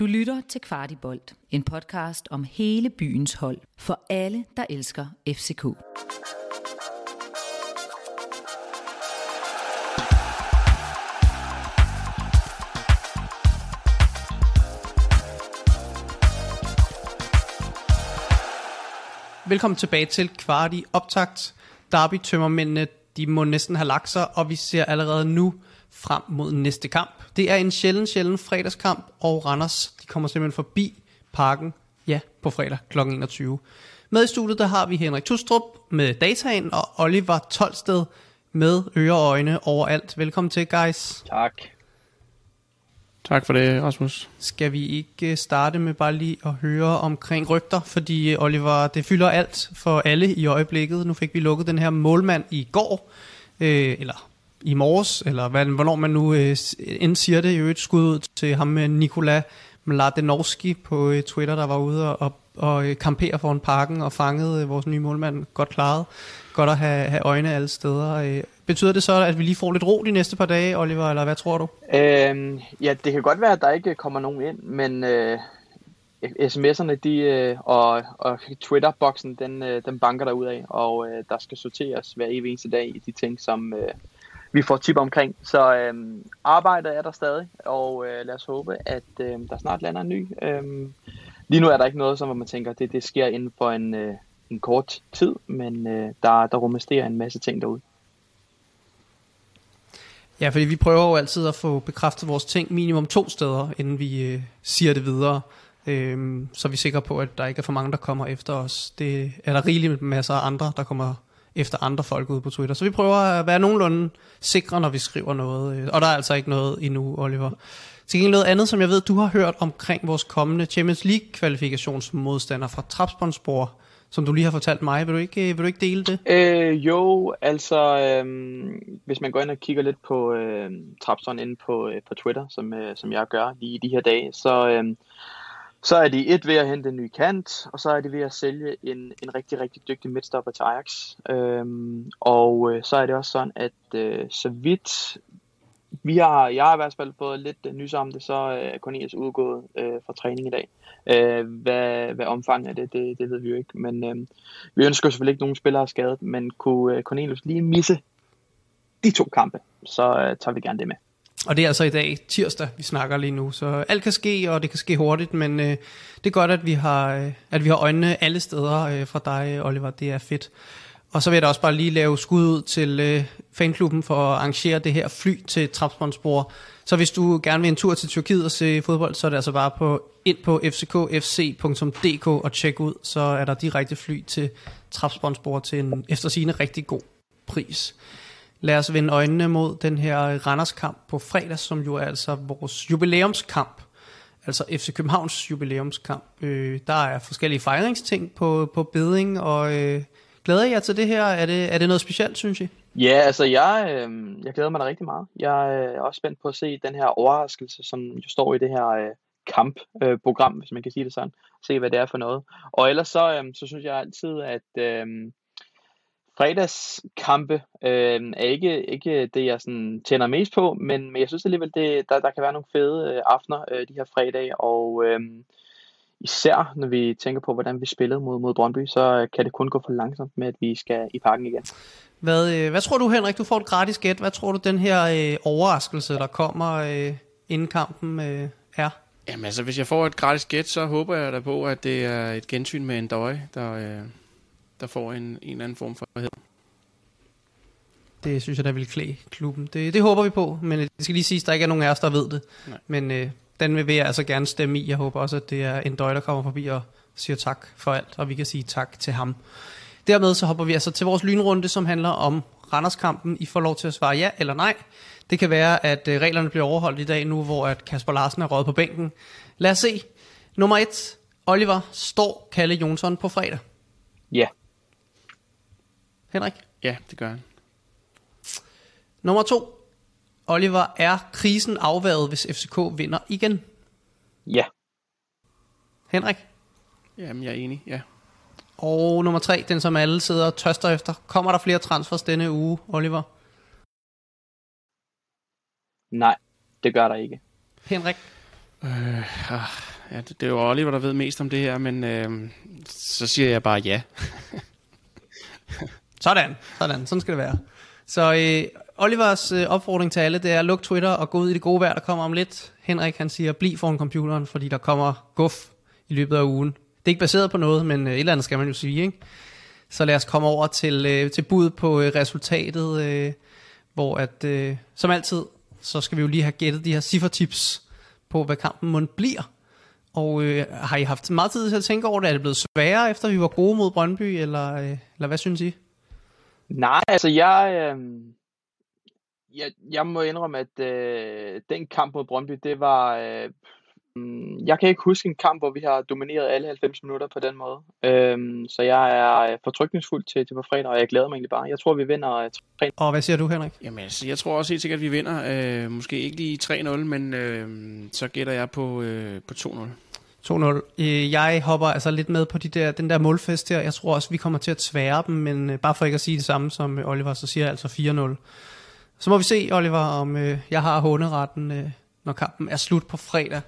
Du lytter til Kvartibolt, en podcast om hele byens hold for alle, der elsker FCK. Velkommen tilbage til Kvarti Optakt. Derby tømmermændene, de må næsten have lagt sig, og vi ser allerede nu frem mod næste kamp. Det er en sjælden, sjælden fredagskamp, og Randers de kommer simpelthen forbi parken, ja, på fredag kl. 21. Med i studiet, der har vi Henrik Tustrup med dataen, og Oliver Tolsted med øre og øjne overalt. Velkommen til, guys. Tak. Tak for det, Rasmus. Skal vi ikke starte med bare lige at høre omkring rygter, fordi Oliver, det fylder alt for alle i øjeblikket. Nu fik vi lukket den her målmand i går, øh, eller i morges, eller hvad, hvornår man nu øh, end siger det, jo et skud ud til ham med Nikola Mladenovski på øh, Twitter, der var ude og, og øh, kampere foran parken og fangede øh, vores nye målmand godt klaret. Godt at have, have øjne alle steder. Øh, betyder det så, at vi lige får lidt ro de næste par dage, Oliver, eller hvad tror du? Øhm, ja, det kan godt være, at der ikke kommer nogen ind, men øh, sms'erne de, øh, og, og Twitter-boksen, den, øh, den banker der ud af, og øh, der skal sorteres hver evig eneste dag i de ting, som, øh, vi får tip omkring. Så øh, arbejdet er der stadig, og øh, lad os håbe, at øh, der snart lander en ny. Øh, lige nu er der ikke noget, som hvor man tænker, det, det sker inden for en, øh, en kort tid, men øh, der, der rumesterer en masse ting derude. Ja, fordi vi prøver jo altid at få bekræftet vores ting minimum to steder, inden vi øh, siger det videre. Øhm, så vi er sikre på, at der ikke er for mange, der kommer efter os. Det er der rigeligt med masser af andre, der kommer efter andre folk ude på Twitter. Så vi prøver at være nogenlunde sikre, når vi skriver noget. Øh, og der er altså ikke noget endnu, Oliver. Til gengæld noget andet, som jeg ved, du har hørt omkring vores kommende Champions League kvalifikationsmodstander fra Trabzonspor, som du lige har fortalt mig. Vil du ikke, øh, vil du ikke dele det? Øh, jo, altså øh, hvis man går ind og kigger lidt på øh, Trapsbånd inde på, øh, på Twitter, som, øh, som jeg gør lige i de her dage, så... Øh, så er de et ved at hente en ny kant, og så er de ved at sælge en, en rigtig, rigtig dygtig midstopper til Ajax. Øhm, og øh, så er det også sådan, at øh, så vidt vi har, jeg har i hvert fald fået lidt øh, nys om det, så øh, er Cornelius udgået øh, fra træning i dag. Øh, hvad, hvad omfanget af det, det, det ved vi jo ikke. Men øh, vi ønsker selvfølgelig ikke nogen spillere skadet, men kunne øh, Cornelius lige misse de to kampe, så øh, tager vi gerne det med. Og det er altså i dag, tirsdag, vi snakker lige nu, så alt kan ske, og det kan ske hurtigt, men øh, det er godt, at vi har, øh, at vi har øjnene alle steder øh, fra dig, Oliver. Det er fedt. Og så vil jeg da også bare lige lave skud ud til øh, fanklubben for at arrangere det her fly til Trapsbåndsbord. Så hvis du gerne vil en tur til Tyrkiet og se fodbold, så er det altså bare på, ind på fckfc.dk og tjek ud, så er der direkte fly til Trapsbåndsbord til en efter sigende rigtig god pris. Lad os vende øjnene mod den her Randers-kamp på fredag, som jo er altså vores jubilæumskamp. Altså FC Københavns jubilæumskamp. Øh, der er forskellige fejringsting på, på beding, og øh, glæder jeg til det her? Er det, er det noget specielt, synes I? Ja, altså jeg, øh, jeg glæder mig da rigtig meget. Jeg øh, er også spændt på at se den her overraskelse, som jo står i det her øh, kampprogram, øh, hvis man kan sige det sådan. Se, hvad det er for noget. Og ellers så, øh, så synes jeg altid, at... Øh, fredagskampe øh, er ikke, ikke det, jeg sådan tænder mest på, men, men jeg synes alligevel, det, der, der kan være nogle fede øh, aftener øh, de her fredage, og øh, især når vi tænker på, hvordan vi spillede mod, mod Brøndby, så kan det kun gå for langsomt med, at vi skal i parken igen. Hvad, øh, hvad tror du, Henrik? Du får et gratis gæt. Hvad tror du, den her øh, overraskelse, der kommer øh, inden kampen, øh, er? Jamen altså, hvis jeg får et gratis gæt, så håber jeg da på, at det er et gensyn med en døje, der, øh, der får en, en eller anden form for hed. Det synes jeg, der vil klæde klubben. Det, det håber vi på, men det skal lige sige, at der ikke er nogen af os, der ved det. Nej. Men øh, den vil jeg altså gerne stemme i. Jeg håber også, at det er en døj, der kommer forbi og siger tak for alt, og vi kan sige tak til ham. Dermed så hopper vi altså til vores lynrunde, som handler om Randerskampen. I får lov til at svare ja eller nej. Det kan være, at øh, reglerne bliver overholdt i dag nu, hvor at Kasper Larsen er røget på bænken. Lad os se. Nummer et. Oliver, står Kalle Jonsson på fredag? Ja. Henrik? Ja, det gør han. Nummer to. Oliver, er krisen afværet, hvis FCK vinder igen? Ja. Henrik? Jamen, jeg er enig, ja. Og nummer tre, den som alle sidder og tørster efter. Kommer der flere transfers denne uge, Oliver? Nej, det gør der ikke. Henrik? Øh, ah, Ja, det, det er jo Oliver, der ved mest om det her, men øh, så siger jeg bare ja. sådan, sådan, sådan skal det være. Så øh, Olivers øh, opfordring til alle, det er at lukke Twitter og gå ud i det gode vejr, der kommer om lidt. Henrik han siger, bliv foran computeren, fordi der kommer guf i løbet af ugen. Det er ikke baseret på noget, men øh, et eller andet skal man jo sige, ikke? Så lad os komme over til, øh, til bud på øh, resultatet, øh, hvor at, øh, som altid, så skal vi jo lige have gættet de her ciffertips på, hvad kampen må bliver. Og øh, har I haft meget tid til at tænke over det? Er det blevet sværere, efter vi var gode mod Brøndby, eller, øh, eller hvad synes I? Nej, altså jeg, øh, jeg, jeg må indrømme, at øh, den kamp mod Brøndby, det var... Øh, mm, jeg kan ikke huske en kamp, hvor vi har domineret alle 90 minutter på den måde. Øhm, så jeg er fortrykningsfuld til, til på fredag, og jeg glæder mig egentlig bare. Jeg tror, vi vinder 3 øh, Og hvad siger du, Henrik? Jamen, altså, jeg tror også helt sikkert, at vi vinder. Øh, måske ikke lige 3-0, men øh, så gætter jeg på, øh, på 2-0. 2-0. Øh, jeg hopper altså lidt med på de der, den der målfest her. Jeg tror også, vi kommer til at tvære dem, men øh, bare for ikke at sige det samme som øh, Oliver, så siger jeg altså 4-0. Så må vi se, Oliver, om jeg har håneretten, når kampen er slut på fredag.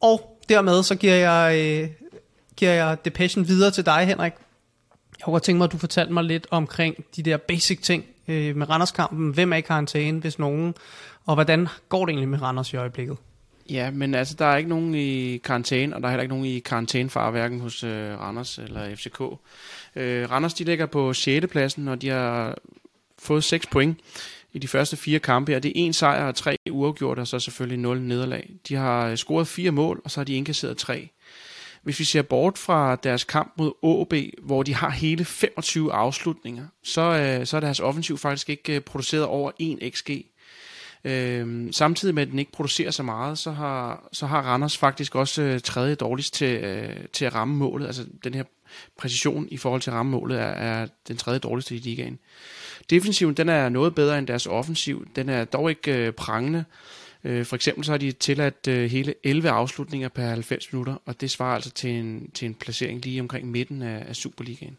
Og dermed så giver jeg, giver jeg depression videre til dig, Henrik. Jeg kunne godt tænke mig, at du fortalte mig lidt omkring de der basic ting med Randerskampen. Hvem er i karantæne, hvis nogen? Og hvordan går det egentlig med Randers i øjeblikket? Ja, men altså, der er ikke nogen i karantæne, og der er heller ikke nogen i karantænefar, hverken hos øh, Randers eller FCK. Øh, Randers, de ligger på 6. pladsen, og de har fået 6 point i de første fire kampe, og det er en sejr og tre uafgjorte, og så selvfølgelig 0 nederlag. De har øh, scoret fire mål, og så har de indkasseret tre. Hvis vi ser bort fra deres kamp mod AB, hvor de har hele 25 afslutninger, så, øh, så er deres offensiv faktisk ikke øh, produceret over 1 xg. Øhm, samtidig med, at den ikke producerer så meget, så har, så har Randers faktisk også øh, tredje dårligst til, øh, til at ramme målet. Altså den her præcision i forhold til rammemålet ramme målet er, er den tredje dårligste i ligaen. Defensiven den er noget bedre end deres offensiv. Den er dog ikke øh, prangende. Øh, for eksempel så har de tilladt øh, hele 11 afslutninger per 90 minutter, og det svarer altså til en, til en placering lige omkring midten af, af Superligaen.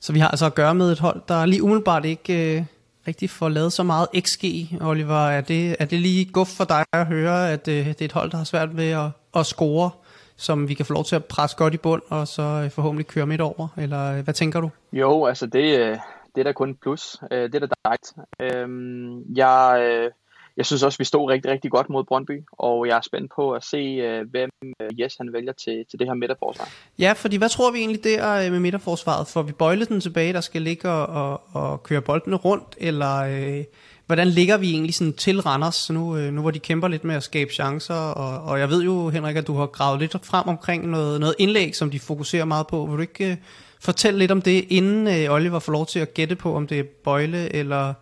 Så vi har altså at gøre med et hold, der lige umiddelbart ikke øh, rigtig får lavet så meget XG, Oliver. Er det, er det lige guf for dig at høre, at øh, det er et hold, der har svært ved at, at score, som vi kan få lov til at presse godt i bund, og så øh, forhåbentlig køre midt over? Eller øh, hvad tænker du? Jo, altså det, øh, det er da kun plus. Det er da dejligt. Øhm, jeg, jeg synes også, vi stod rigtig, rigtig godt mod Brøndby, og jeg er spændt på at se, øh, hvem øh, Jes han vælger til, til det her midterforsvar. Ja, fordi hvad tror vi egentlig der øh, med midterforsvaret? Får vi bøjlet den tilbage, der skal ligge og, og, køre boldene rundt, eller øh, hvordan ligger vi egentlig sådan til Randers, nu, øh, nu hvor de kæmper lidt med at skabe chancer, og, og jeg ved jo, Henrik, at du har gravet lidt frem omkring noget, noget indlæg, som de fokuserer meget på. Vil du ikke øh, fortælle lidt om det, inden øh, Oliver får lov til at gætte på, om det er Bøjle eller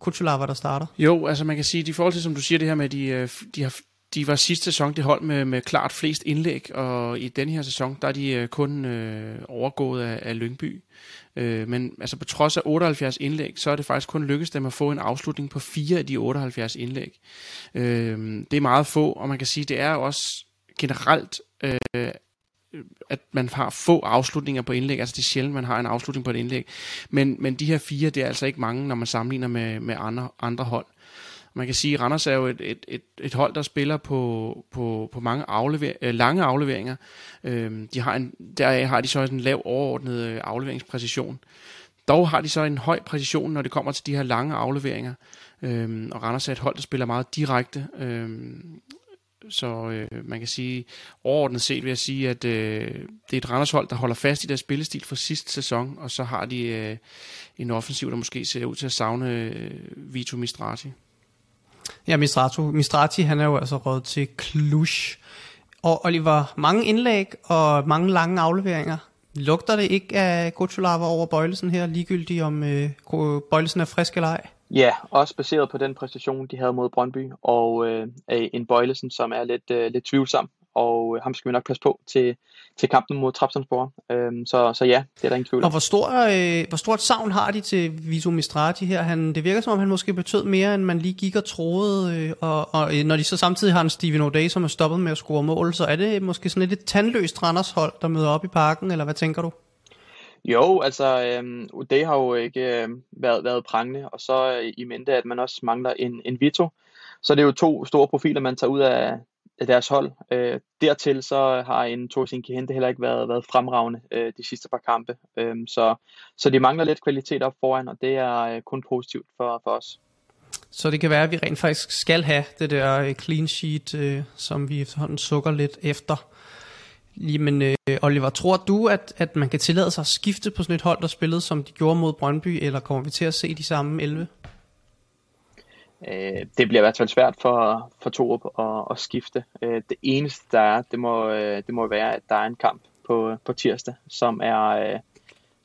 Kutsulava, der starter? Jo, altså man kan sige, at i forhold til, som du siger det her med, at de, øh, de, har, de var sidste sæson det hold med, med klart flest indlæg, og i den her sæson, der er de øh, kun øh, overgået af, af Lyngby. Øh, men altså på trods af 78 indlæg, så er det faktisk kun lykkedes dem at få en afslutning på fire af de 78 indlæg. Øh, det er meget få, og man kan sige, det er også generelt øh, Øh, at man har få afslutninger på indlæg. Altså det er sjældent, man har en afslutning på et indlæg. Men, men de her fire, det er altså ikke mange, når man sammenligner med, med andre, andre hold. Man kan sige, at Randers er jo et, et, et, et hold, der spiller på, på, på mange aflever, øh, lange afleveringer. Øhm, de har en, der har de så en lav overordnet øh, afleveringspræcision. Dog har de så en høj præcision, når det kommer til de her lange afleveringer. Øhm, og Randers er et hold, der spiller meget direkte. Øhm, så øh, man kan sige, overordnet set vil jeg sige, at øh, det er et Randershold, der holder fast i deres spillestil fra sidste sæson, og så har de øh, en offensiv, der måske ser ud til at savne øh, Vito Mistrati. Ja, Mistrati, Mistrati han er jo altså råd til Cluj. Og Oliver, mange indlæg og mange lange afleveringer. Lugter det ikke af Gutsulava over Bøjlesen her, ligegyldigt om øh, Bøjlesen er frisk eller ej? Ja, også baseret på den præstation, de havde mod Brøndby, og øh, en Bøjlesen, som er lidt, øh, lidt tvivlsom, og øh, ham skal vi nok passe på til, til kampen mod Trapsonsborg. Øhm, så, så ja, det er der ingen tvivl Og hvor, stor, øh, hvor stort savn har de til Viso Mistrati her? Han, det virker som om, han måske betød mere, end man lige gik og troede, øh, og, og øh, når de så samtidig har en Steven O'Day, som er stoppet med at score mål, så er det måske sådan lidt et tandløst Randers hold, der møder op i parken, eller hvad tænker du? Jo, altså øhm, det har jo ikke øh, været, været prangende, og så øh, i mente, at man også mangler en, en Vito. Så det er jo to store profiler, man tager ud af, deres hold. Øh, dertil så har en Torsin Kihente heller ikke været, været fremragende øh, de sidste par kampe. Øh, så, så de mangler lidt kvalitet op foran, og det er øh, kun positivt for, for os. Så det kan være, at vi rent faktisk skal have det der øh, clean sheet, øh, som vi efterhånden sukker lidt efter. Jamen, øh, Oliver, tror du, at, at man kan tillade sig at skifte på sådan et hold, der spillede, som de gjorde mod Brøndby, eller kommer vi til at se de samme 11? Øh, det bliver i hvert fald svært for, for Torup at, at skifte. Øh, det eneste, der er, det må, øh, det må være, at der er en kamp på, på tirsdag, som er øh,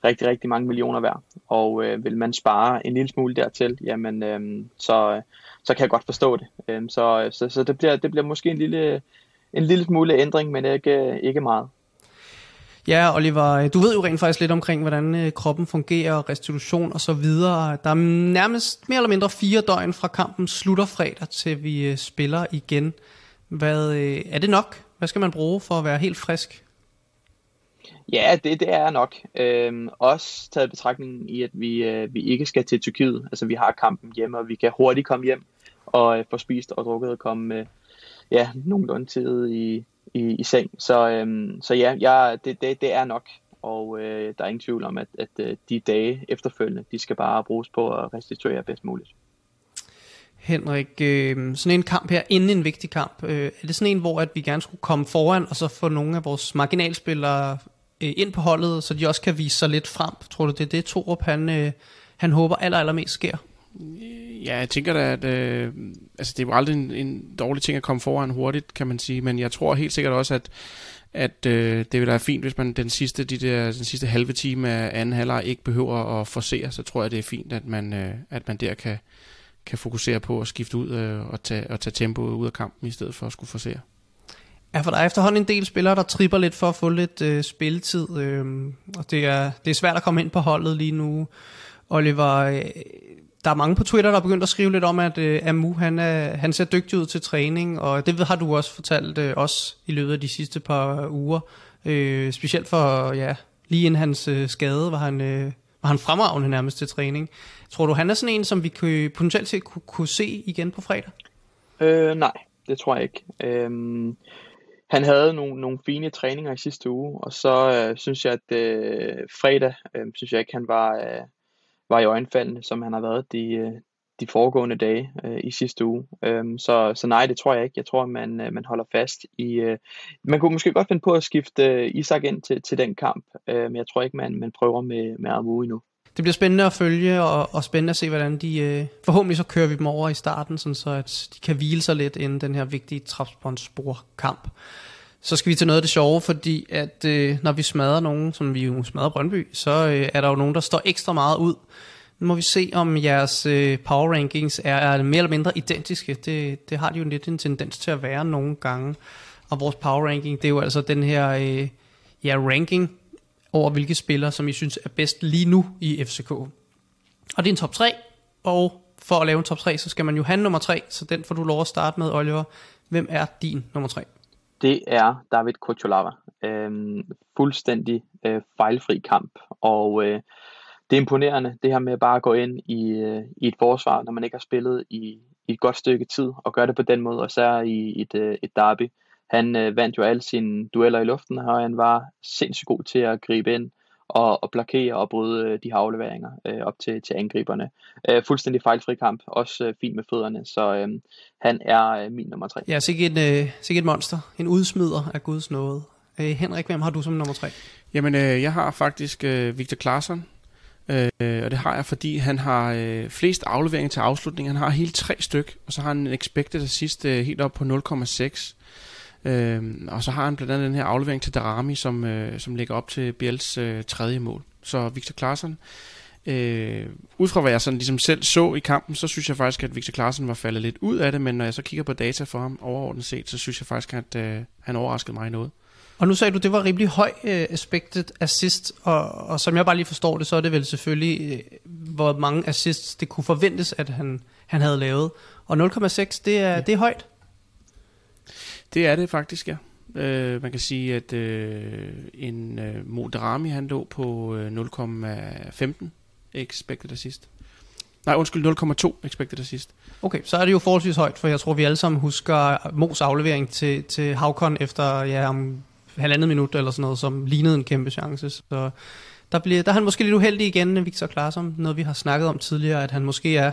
rigtig, rigtig mange millioner værd. Og øh, vil man spare en lille smule dertil, jamen, øh, så, så kan jeg godt forstå det. Øh, så så, så det, bliver, det bliver måske en lille, en lille smule ændring, men ikke, ikke meget. Ja, Oliver, du ved jo rent faktisk lidt omkring, hvordan øh, kroppen fungerer, restitution og så videre. Der er nærmest mere eller mindre fire døgn fra kampen slutter fredag, til vi øh, spiller igen. Hvad, øh, er det nok? Hvad skal man bruge for at være helt frisk? Ja, det, det er nok. Øhm, også taget betragtning i, at vi, øh, vi ikke skal til Tyrkiet. Altså, vi har kampen hjemme, og vi kan hurtigt komme hjem og øh, få spist og drukket og komme øh, ja, nogenlunde tid i, i, i seng. Så, øhm, så ja, jeg, det, det, det er nok, og øh, der er ingen tvivl om, at, at øh, de dage efterfølgende, de skal bare bruges på at restituere bedst muligt. Henrik, øh, sådan en kamp her, inden en vigtig kamp, øh, er det sådan en, hvor at vi gerne skulle komme foran, og så få nogle af vores marginalspillere øh, ind på holdet, så de også kan vise sig lidt frem? Tror du, det er det, Torup han, øh, han håber aller, allermest sker? Ja, jeg tænker da, at øh, altså, det er jo aldrig en, en dårlig ting at komme foran hurtigt, kan man sige, men jeg tror helt sikkert også, at at øh, det vil være fint, hvis man den sidste, de der, den sidste halve time af anden halvleg ikke behøver at forsere, så tror jeg, det er fint, at man, øh, at man der kan, kan fokusere på at skifte ud øh, og, tage, og tage tempo ud af kampen, i stedet for at skulle forsere. Ja, for der er efterhånden en del spillere, der tripper lidt for at få lidt øh, spilletid, øh, og det er, det er svært at komme ind på holdet lige nu. Oliver, øh, der er mange på Twitter, der er begyndt at skrive lidt om, at øh, Amu han, er, han ser dygtig ud til træning, og det har du også fortalt øh, os i løbet af de sidste par uger. Øh, specielt for, ja, lige inden hans øh, skade var han, øh, var han fremragende nærmest til træning. Tror du, han er sådan en, som vi kunne, potentielt set kunne, kunne se igen på fredag? Øh, nej, det tror jeg ikke. Øh, han havde nogle, nogle fine træninger i sidste uge, og så øh, synes jeg, at øh, fredag, øh, synes jeg ikke, han var... Øh, var i øjenfaldene, som han har været de, øh, de foregående dage øh, i sidste uge. Øhm, så, så nej, det tror jeg ikke. Jeg tror, man, øh, man holder fast i... Øh, man kunne måske godt finde på at skifte øh, Isak ind til, til den kamp, øh, men jeg tror ikke, man, man prøver med, med Amu endnu. Det bliver spændende at følge, og, og spændende at se, hvordan de... Øh, forhåbentlig så kører vi dem over i starten, sådan så at de kan hvile sig lidt inden den her vigtige trapsponsspor-kamp. Så skal vi til noget af det sjove, fordi at øh, når vi smadrer nogen, som vi jo smadrer Brøndby, så øh, er der jo nogen, der står ekstra meget ud. Nu må vi se, om jeres øh, power rankings er, er mere eller mindre identiske. Det, det har de jo lidt en tendens til at være nogle gange. Og vores power ranking, det er jo altså den her øh, ja, ranking over hvilke spillere, som I synes er bedst lige nu i FCK. Og det er en top 3, og for at lave en top 3, så skal man jo have nummer 3, så den får du lov at starte med, Oliver. Hvem er din nummer 3? Det er David Kocholava. Øhm, fuldstændig øh, fejlfri kamp, og øh, det er imponerende, det her med bare at gå ind i, øh, i et forsvar, når man ikke har spillet i, i et godt stykke tid, og gøre det på den måde, og så i et, øh, et derby. Han øh, vandt jo alle sine dueller i luften, og han var sindssygt god til at gribe ind og, og blokere og bryde øh, de her afleveringer øh, op til, til angriberne. Øh, fuldstændig fejlfri kamp, også øh, fint med fødderne, så øh, han er øh, min nummer tre. Ja, sikkert et, øh, sikkert et monster. En udsmider af Guds nåde. Øh, Henrik, hvem har du som nummer tre? Jamen, øh, jeg har faktisk øh, Victor Claesson, øh, og det har jeg, fordi han har øh, flest afleveringer til afslutning. Han har hele tre styk, og så har han en expected assist øh, helt op på 0,6. Øh, og så har han blandt andet den her aflevering til Darami, som, øh, som ligger op til Biels øh, tredje mål. Så Victor Claesson, øh, ud fra hvad jeg sådan ligesom selv så i kampen, så synes jeg faktisk, at Victor Claesson var faldet lidt ud af det, men når jeg så kigger på data for ham overordnet set, så synes jeg faktisk, at øh, han overraskede mig noget. Og nu sagde du, det var rimelig høj uh, expected assist, og, og som jeg bare lige forstår det, så er det vel selvfølgelig, uh, hvor mange assists det kunne forventes, at han, han havde lavet. Og 0,6, det er, ja. det er højt. Det er det faktisk, ja. Øh, man kan sige, at øh, en øh, Moderami, han lå på øh, 0,15 expected assist. Nej, undskyld, 0,2 expected assist. Okay, så er det jo forholdsvis højt, for jeg tror, vi alle sammen husker Mos aflevering til, til Havkon efter ja, om halvandet minut eller sådan noget, som lignede en kæmpe chance. Så der, bliver, der er han måske lidt uheldig igen, Victor Klarsson, noget vi har snakket om tidligere, at han måske er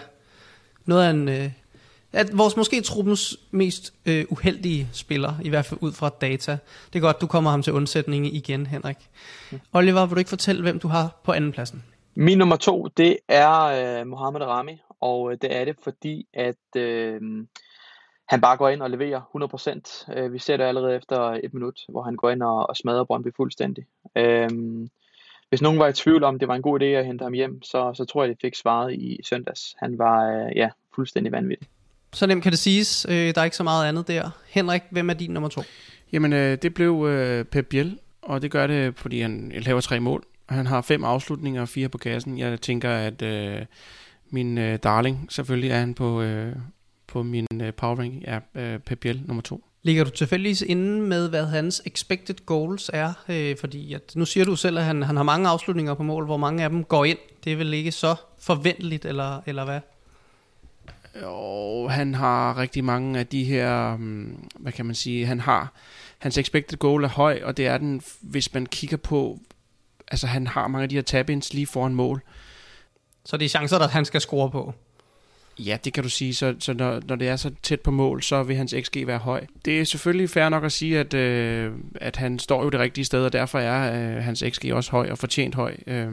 noget af en... Øh, at vores måske truppens mest øh, uheldige spiller, i hvert fald ud fra data. Det er godt, du kommer ham til undsætning igen, Henrik. Oliver, vil du ikke fortælle, hvem du har på anden pladsen? Min nummer to, det er øh, Mohamed Rami, og øh, det er det, fordi at øh, han bare går ind og leverer 100%. Øh, vi ser det allerede efter et minut, hvor han går ind og, og smadrer Brøndby fuldstændig. Øh, hvis nogen var i tvivl om, det var en god idé at hente ham hjem, så, så tror jeg, det fik svaret i søndags. Han var øh, ja, fuldstændig vanvittig. Så nemt kan det siges. Øh, der er ikke så meget andet der. Henrik, hvem er din nummer to? Jamen, øh, det blev øh, Pep Biel, og det gør det, fordi han laver tre mål. Han har fem afslutninger og fire på kassen. Jeg tænker, at øh, min øh, darling, selvfølgelig er han på, øh, på min øh, power ranking, er øh, Pep Biel nummer to. Ligger du tilfældigvis inde med, hvad hans expected goals er? Øh, fordi at, nu siger du selv, at han, han har mange afslutninger på mål. Hvor mange af dem går ind? Det er vel ikke så forventeligt, eller, eller hvad? Og han har rigtig mange af de her, mm, hvad kan man sige, han har, hans expected goal er høj, og det er den, hvis man kigger på, altså han har mange af de her tab lige foran mål. Så det er chancer, der han skal score på? Ja, det kan du sige. Så, så når, når det er så tæt på mål, så vil hans XG være høj. Det er selvfølgelig fair nok at sige, at, øh, at han står jo det rigtige sted, og derfor er øh, hans XG også høj og fortjent høj. Øh,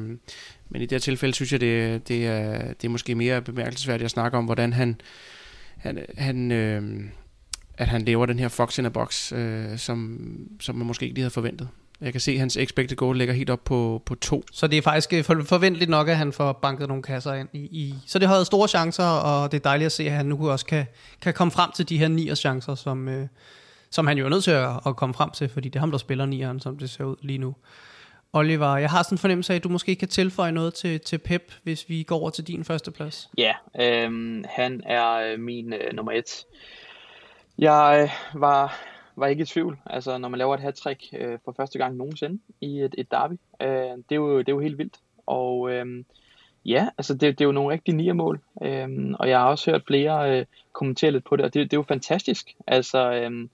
men i det her tilfælde synes jeg, det, det, er, det er måske mere bemærkelsesværdigt at snakke om, hvordan han, han, han øh, at han lever den her fox in a box, øh, som, som man måske ikke lige havde forventet. Jeg kan se, at hans expected goal ligger helt op på, på to. Så det er faktisk øh, forventeligt nok, at han får banket nogle kasser ind i. i. Så det har været store chancer, og det er dejligt at se, at han nu også kan, kan komme frem til de her nier chancer, som, øh, som han jo er nødt til at, at komme frem til, fordi det er ham, der spiller nieren, som det ser ud lige nu. Oliver, jeg har sådan en fornemmelse af, at du måske kan tilføje noget til, til Pep, hvis vi går over til din første plads. Ja, øh, han er øh, min øh, nummer et. Jeg øh, var, var ikke i tvivl, altså når man laver et hat øh, for første gang nogensinde i et, et derby. Øh, det, er jo, det er jo helt vildt. Og øh, ja, altså det, det er jo nogle rigtige niermål. mål. Øh, og jeg har også hørt flere øh, kommentere lidt på det, og det, det er jo fantastisk. Altså, øh,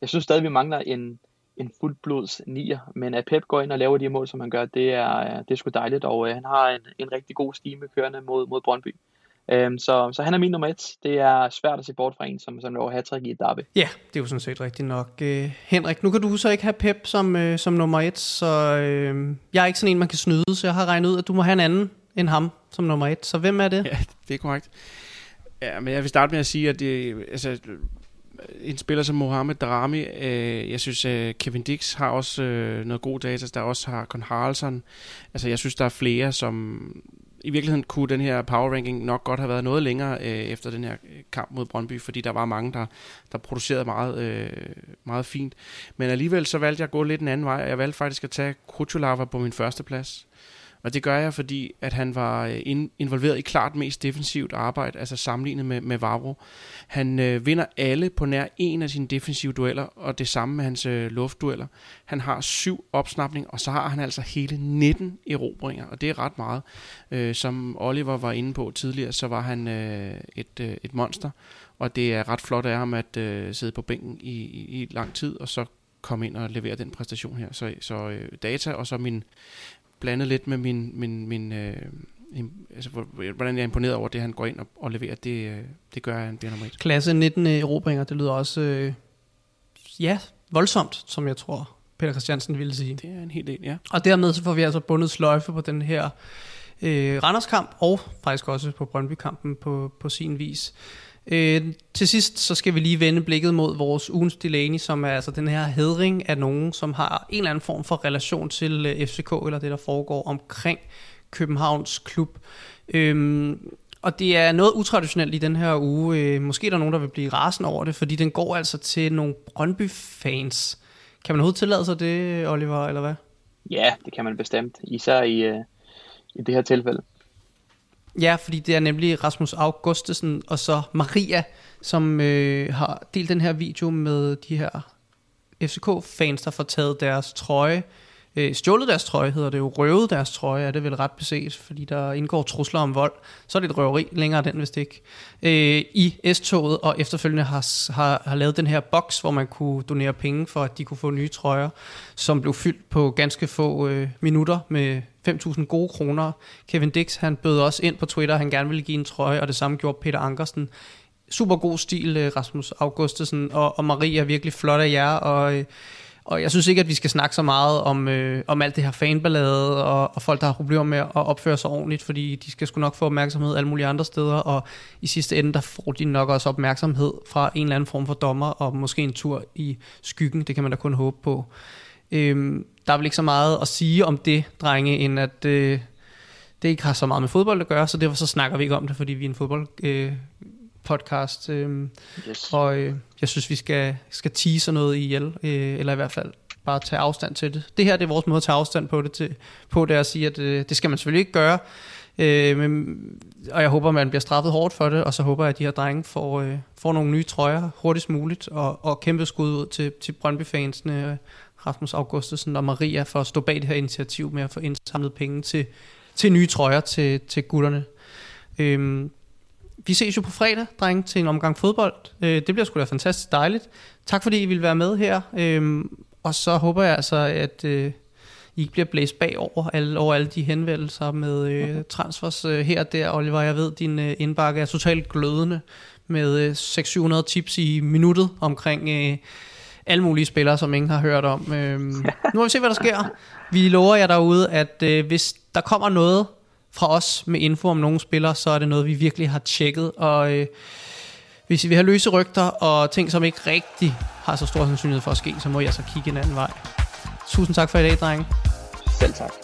jeg synes stadig, vi mangler en, en fuldblods nier, men at Pep går ind og laver de mål, som han gør, det er, det er sgu dejligt, og øh, han har en, en rigtig god stime kørende mod, mod Brøndby. Øhm, så, så han er min nummer et. Det er svært at se bort fra en, som, som laver hat i et derby. Ja, det er jo sådan set rigtigt nok. Øh, Henrik, nu kan du så ikke have Pep som, øh, som nummer et, så øh, jeg er ikke sådan en, man kan snyde, så jeg har regnet ud, at du må have en anden end ham som nummer et. Så hvem er det? Ja, det er korrekt. Ja, men jeg vil starte med at sige, at det, altså, en spiller som Mohamed Darami, øh, jeg synes øh, Kevin Dix har også øh, noget god data, der også har Con Haraldsson. Altså jeg synes der er flere, som i virkeligheden kunne den her power ranking nok godt have været noget længere øh, efter den her øh, kamp mod Brøndby, fordi der var mange, der, der producerede meget, øh, meget fint. Men alligevel så valgte jeg at gå lidt en anden vej, og jeg valgte faktisk at tage Kuchulava på min første plads. Og det gør jeg, fordi at han var øh, in, involveret i klart mest defensivt arbejde, altså sammenlignet med, med Vavro. Han øh, vinder alle på nær en af sine defensive dueller, og det samme med hans øh, luftdueller. Han har syv opsnapning, og så har han altså hele 19 erobringer, og det er ret meget. Øh, som Oliver var inde på tidligere, så var han øh, et, øh, et monster, og det er ret flot af ham at øh, sidde på bænken i, i, i lang tid, og så komme ind og levere den præstation her. Så, så øh, data, og så min, blandet lidt med min, min, min øh, altså, hvordan jeg er imponeret over det, han går ind og, og leverer, det, øh, det gør han bliver nummer et. Klasse 19 erobringer, det lyder også, øh, ja, voldsomt, som jeg tror, Peter Christiansen ville sige. Det er en hel del, ja. Og dermed så får vi altså bundet sløjfe på den her øh, Randers-kamp, og faktisk også på Brøndby-kampen på, på sin vis. Øh, til sidst så skal vi lige vende blikket mod vores ugens Delaney, som er altså den her hedring af nogen, som har en eller anden form for relation til øh, FCK, eller det der foregår omkring Københavns klub. Øh, og det er noget utraditionelt i den her uge. Øh, måske er der nogen, der vil blive rasende over det, fordi den går altså til nogle Brøndby-fans. Kan man overhovedet tillade sig det, Oliver, eller hvad? Ja, det kan man bestemt. Især i, øh, i det her tilfælde. Ja, fordi det er nemlig Rasmus Augustesen og så Maria, som øh, har delt den her video med de her FCK-fans, der får taget deres trøje øh, stjålet deres trøje, hedder det jo, røvet deres trøje, er det vel ret beset, fordi der indgår trusler om vold. Så er det et røveri, længere den det ikke. Øh, I S-toget, og efterfølgende har, har, har lavet den her boks, hvor man kunne donere penge for, at de kunne få nye trøjer, som blev fyldt på ganske få øh, minutter med 5.000 gode kroner. Kevin Dix, han bød også ind på Twitter, han gerne ville give en trøje, og det samme gjorde Peter Ankersen. Super god stil, øh, Rasmus Augustesen, og, og Marie er virkelig flot af jer, og, øh, og jeg synes ikke, at vi skal snakke så meget om, øh, om alt det her fanballade, og, og folk, der har problemer med at opføre sig ordentligt, fordi de skal sgu nok få opmærksomhed alle mulige andre steder, og i sidste ende, der får de nok også opmærksomhed fra en eller anden form for dommer, og måske en tur i skyggen, det kan man da kun håbe på. Øhm, der er vel ikke så meget at sige om det, drenge, end at øh, det ikke har så meget med fodbold at gøre, så derfor så snakker vi ikke om det, fordi vi er en fodbold øh, podcast. Øh, yes. Og øh, jeg synes, vi skal, skal tease noget ihjel, øh, eller i hvert fald bare tage afstand til det. Det her det er vores måde at tage afstand på det, til, på det at sige, at øh, det skal man selvfølgelig ikke gøre. Øh, men, og jeg håber, man bliver straffet hårdt for det, og så håber jeg, at de her drenge får, øh, får nogle nye trøjer hurtigst muligt, og, og kæmpe skud ud til, til Brøndby-fansene, Rasmus Augustesen og Maria, for at stå bag det her initiativ med at få indsamlet penge til, til nye trøjer til, til gutterne. Øh, vi ses jo på fredag, drenge, til en omgang fodbold. Øh, det bliver sgu da fantastisk dejligt. Tak fordi I vil være med her. Øh, og så håber jeg altså, at øh, I ikke bliver blæst bagover alle, over alle de henvendelser med øh, transfers øh, her og der. Oliver, jeg ved, din øh, indbakke er totalt glødende med øh, 600-700 tips i minuttet omkring øh, alle mulige spillere, som ingen har hørt om. Øh, nu må vi se, hvad der sker. Vi lover jer derude, at øh, hvis der kommer noget fra os med info om nogle spillere, så er det noget, vi virkelig har tjekket. Og øh, hvis vi har løse rygter og ting, som ikke rigtig har så stor sandsynlighed for at ske, så må jeg så altså kigge en anden vej. Tusind tak for i dag, drenge. Selv tak.